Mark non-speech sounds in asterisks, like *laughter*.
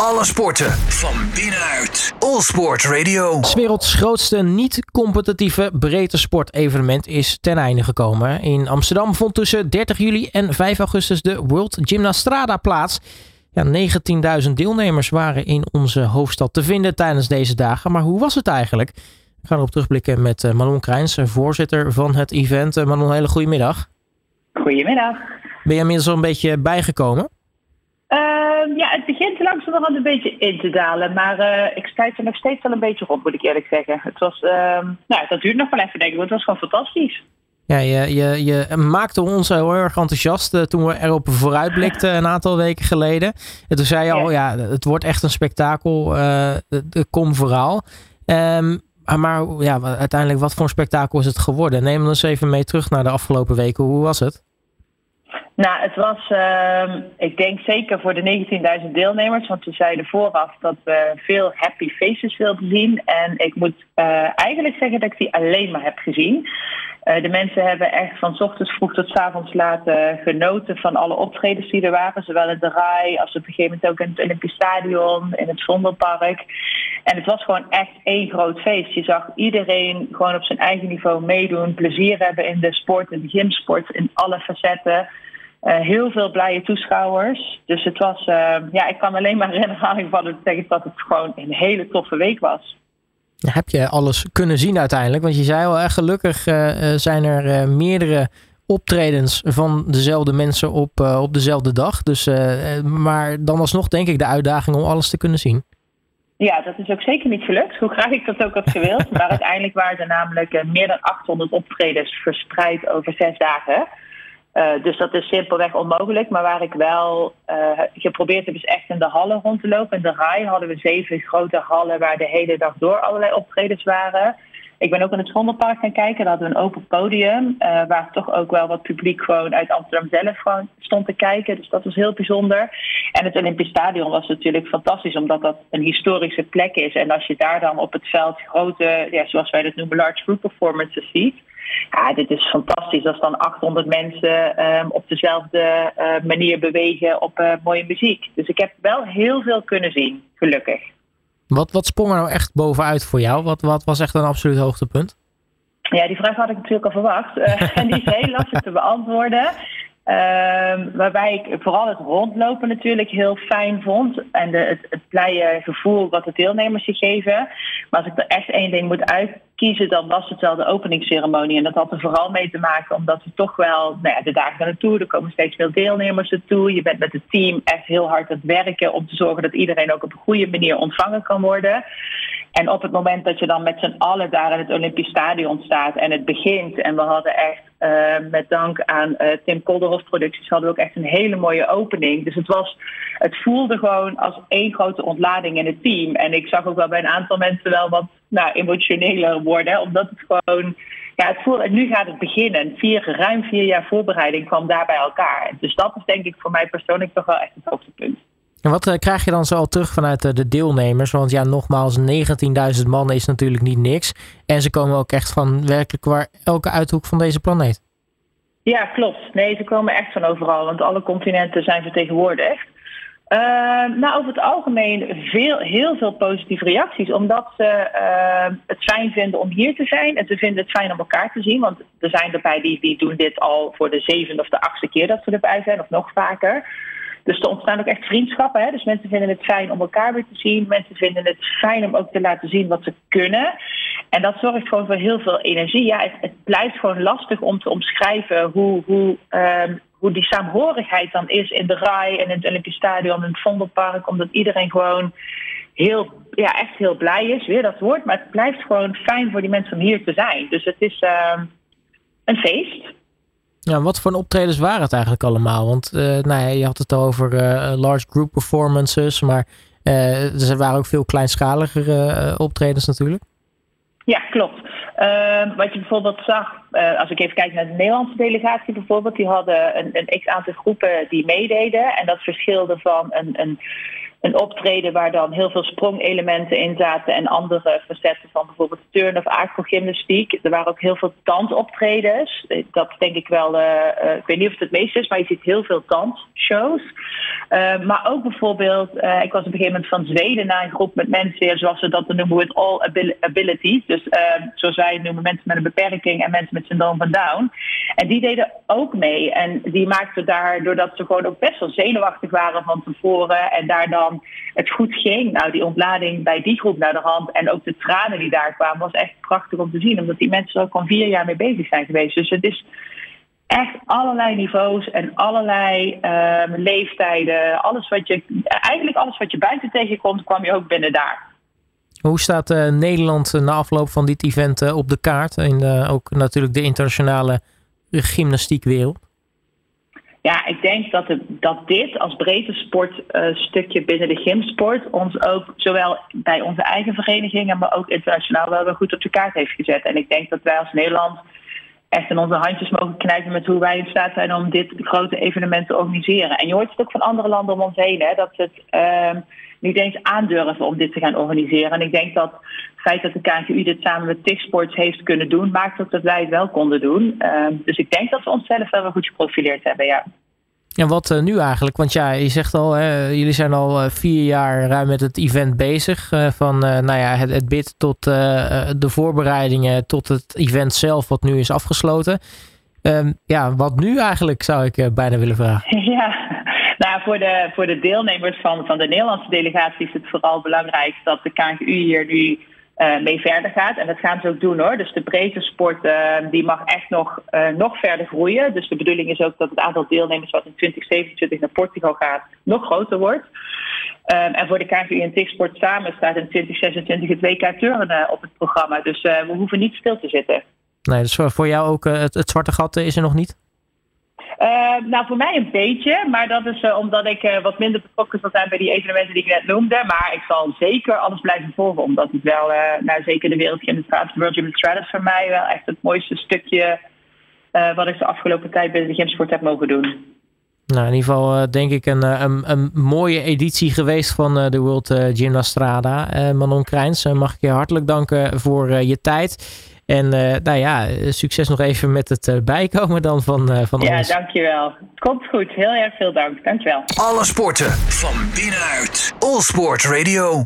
Alle sporten van binnenuit. All Sport Radio. 's werelds grootste niet-competitieve breedte sportevenement is ten einde gekomen. In Amsterdam vond tussen 30 juli en 5 augustus de World Gymnastrada plaats. Ja, 19.000 deelnemers waren in onze hoofdstad te vinden tijdens deze dagen. Maar hoe was het eigenlijk? We gaan erop terugblikken met eh, Manon Krijns, voorzitter van het event. Eh, Manon, hele goede middag. Goedemiddag. Ben je inmiddels al een beetje bijgekomen? Ehm, ja, het begint langzamerhand een beetje in te dalen, maar eh, ik stuit er nog steeds wel een beetje rond, moet ik eerlijk zeggen. Het was, ehm, nou, dat duurt nog wel even, denk ik, want het was gewoon fantastisch. Ja, je, je, je maakte ons heel erg enthousiast eh, toen we erop vooruitblikten een aantal weken geleden. En toen zei je al, ja, het wordt echt een spektakel. eh kom vooral. Ehm, maar ja, uiteindelijk, wat voor een spektakel is het geworden? Neem ons even mee terug naar de afgelopen weken. Hoe was het? Nou, het was, ehm, ik denk zeker voor de 19.000 deelnemers, want we zeiden vooraf dat we veel happy faces wilden zien. En ik moet eh, eigenlijk zeggen dat ik die alleen maar heb gezien. Eh, de mensen hebben echt van ochtends vroeg tot avonds laat genoten van alle optredens die er waren. Zowel in de RAI als op een gegeven moment ook in het Olympisch Stadion, in het Vondelpark. En het was gewoon echt één groot feest. Je zag iedereen gewoon op zijn eigen niveau meedoen, plezier hebben in de sport, in de gymsport, in alle facetten. Uh, heel veel blije toeschouwers. Dus het was, uh, ja, ik kan alleen maar *laughs* in herhaling vallen te zeggen dat het gewoon een hele toffe week was. Heb je alles kunnen zien uiteindelijk? Want je zei al, echt gelukkig uh, zijn er meerdere optredens van dezelfde mensen op, op dezelfde dag. Dus, maar dan alsnog denk ik de uitdaging om alles te kunnen zien. Ja, dat is ook zeker niet gelukt, hoe graag ik dat ook had gewild. *laughs* maar uiteindelijk waren er namelijk meer dan 800 optredens verspreid over zes dagen. Uh, dus dat is simpelweg onmogelijk. Maar waar ik wel uh, geprobeerd heb, is echt in de hallen rond te lopen. In de RAI hadden we zeven grote hallen waar de hele dag door allerlei optredens waren. Ik ben ook in het Vondelpark gaan kijken. Daar hadden een open podium. Uh, waar toch ook wel wat publiek gewoon uit Amsterdam zelf gewoon stond te kijken. Dus dat was heel bijzonder. En het Olympisch Stadion was natuurlijk fantastisch. Omdat dat een historische plek is. En als je daar dan op het veld grote, ja, zoals wij dat noemen, large group performances ziet. Ja, dit is fantastisch als dan 800 mensen um, op dezelfde uh, manier bewegen op uh, mooie muziek. Dus ik heb wel heel veel kunnen zien, gelukkig. Wat, wat sprong er nou echt bovenuit voor jou? Wat, wat was echt een absoluut hoogtepunt? Ja, die vraag had ik natuurlijk al verwacht. Uh, *laughs* en die is heel lastig te beantwoorden. Um, waarbij ik vooral het rondlopen natuurlijk heel fijn vond. En de, het, het blije gevoel wat de deelnemers je geven. Maar als ik er echt één ding moet uitkiezen, dan was het wel de openingsceremonie. En dat had er vooral mee te maken omdat we toch wel, nou ja, de dagen naartoe, er komen steeds veel deelnemers naartoe. Je bent met het team echt heel hard aan het werken om te zorgen dat iedereen ook op een goede manier ontvangen kan worden. En op het moment dat je dan met z'n allen daar in het Olympisch Stadion staat en het begint. En we hadden echt uh, met dank aan uh, Tim Kolderhoff producties hadden we ook echt een hele mooie opening. Dus het was, het voelde gewoon als één grote ontlading in het team. En ik zag ook wel bij een aantal mensen wel wat nou, emotioneler worden. Omdat het gewoon, ja, het en nu gaat het beginnen. Vier, ruim vier jaar voorbereiding kwam daar bij elkaar. Dus dat is denk ik voor mij persoonlijk toch wel echt het hoogtepunt. En wat uh, krijg je dan zo al terug vanuit uh, de deelnemers? Want ja, nogmaals, 19.000 man is natuurlijk niet niks. En ze komen ook echt van werkelijk waar elke uithoek van deze planeet. Ja, klopt. Nee, ze komen echt van overal, want alle continenten zijn vertegenwoordigd. Uh, nou, over het algemeen veel, heel veel positieve reacties, omdat ze uh, het fijn vinden om hier te zijn en ze vinden het fijn om elkaar te zien. Want er zijn erbij die, die doen dit al voor de zevende of de achtste keer dat ze erbij zijn, of nog vaker. Dus er ontstaan ook echt vriendschappen. Hè? Dus mensen vinden het fijn om elkaar weer te zien. Mensen vinden het fijn om ook te laten zien wat ze kunnen. En dat zorgt gewoon voor heel veel energie. Ja, het, blijft gewoon lastig om te omschrijven hoe, hoe, um, hoe die saamhorigheid dan is in de RAI en in het Olympisch Stadion en het Vondelpark. Omdat iedereen gewoon heel, ja, echt heel blij is, weer dat woord. Maar het blijft gewoon fijn voor die mensen om hier te zijn. Dus het is uh, een feest. Ja, wat voor optredens waren het eigenlijk allemaal? Want uh, nou ja, je had het over uh, large group performances, maar uh, er waren ook veel kleinschaligere optredens natuurlijk. Ja, klopt. Uh, wat je bijvoorbeeld zag, uh, als ik even kijk naar de Nederlandse delegatie bijvoorbeeld, die hadden een, een x aantal groepen die meededen. En dat verschilde van een, een, een optreden waar dan heel veel sprongelementen in zaten en andere facetten van bijvoorbeeld turn of aquagymnastiek. Er waren ook heel veel dansoptredens. Dat denk ik wel, uh, ik weet niet of het het meeste is, maar je ziet heel veel dansshows. Uh, maar ook bijvoorbeeld, ik was op een gegeven moment van Zweden naar een groep met mensen, zoals ze dat noemen, with all abilities. Dus zoals wij het noemen, mensen met een beperking en mensen met syndroom van Down. En die deden ook mee. En die maakten daar, doordat ze gewoon ook best wel zenuwachtig waren van tevoren en daar dan het goed ging. Nou, die ontlading bij die groep naar de hand en ook de tranen die daar kwamen, was echt prachtig om te zien. Omdat die mensen er ook al vier jaar mee bezig zijn geweest. Dus het is echt allerlei niveaus en allerlei uh, leeftijden. Alles wat je, eigenlijk alles wat je buiten tegenkomt, kwam je ook binnen daar. Hoe staat uh, Nederland na afloop van dit event uh, op de kaart? Uh, ook natuurlijk de internationale gymnastiekwereld. Ja, ik denk dat, het, dat dit als breedte sportstukje binnen de gymsport ons ook zowel bij onze eigen verenigingen, maar ook internationaal wel weer goed op de kaart heeft gezet. En ik denk dat wij als Nederland echt in onze handjes mogen knijpen met hoe wij in staat zijn om dit grote evenement te organiseren. En je hoort het ook van andere landen om ons heen, hè, dat ze het uh, niet eens aandurven om dit te gaan organiseren. En ik denk dat het feit dat de KNGU dit samen met TIG Sports heeft kunnen doen, maakt ook dat wij het wel konden doen. Uh, dus ik denk dat we onszelf wel weer goed geprofileerd hebben, ja. En wat uh, nu eigenlijk? Want ja, je zegt al, hè, jullie zijn al uh, vier jaar ruim met het event bezig. Uh, van nou ja, het, het bid tot de voorbereidingen, tot het event zelf, wat nu is afgesloten. Um, ja, wat nu eigenlijk, zou ik bijna willen vragen. *laughs* Ja, nou, voor de, voor de deelnemers van, van de Nederlandse delegatie is het vooral belangrijk dat de KNGU hier nu uh, mee verder gaat. En dat gaan ze ook doen hoor. Dus de breedte sport uh, die mag echt nog, uh, nog verder groeien. Dus de bedoeling is ook dat het aantal deelnemers wat in 2027 naar Portugal gaat nog groter wordt. Um, en voor de KVU en TIG-sport samen staat in 2026 het WK turnen op het programma. Dus we hoeven niet stil te zitten. Nee, dus voor jou ook het zwarte gat is er nog niet? Uh, nou, voor mij een beetje, maar dat is uh, omdat ik uh, wat minder betrokken zal zijn bij die evenementen die ik net noemde. Maar ik zal zeker alles blijven volgen, omdat het wel, nou zeker de Wereldgymnastraat, World Gymnastraat is voor mij wel echt het mooiste stukje wat ik de afgelopen tijd binnen de gymsport heb mogen doen. Nou, in ieder geval denk ik een, een, een, mooie editie geweest van de World Gymnastrada. Manon Krijns, mag ik je hartelijk danken voor je tijd. En uh, nou ja, succes nog even met het uh, bijkomen dan van, uh, van ja, alles. Ja, dankjewel. Komt goed. Heel erg veel dank. Dankjewel. Alle sporten van binnenuit. All Sport Radio.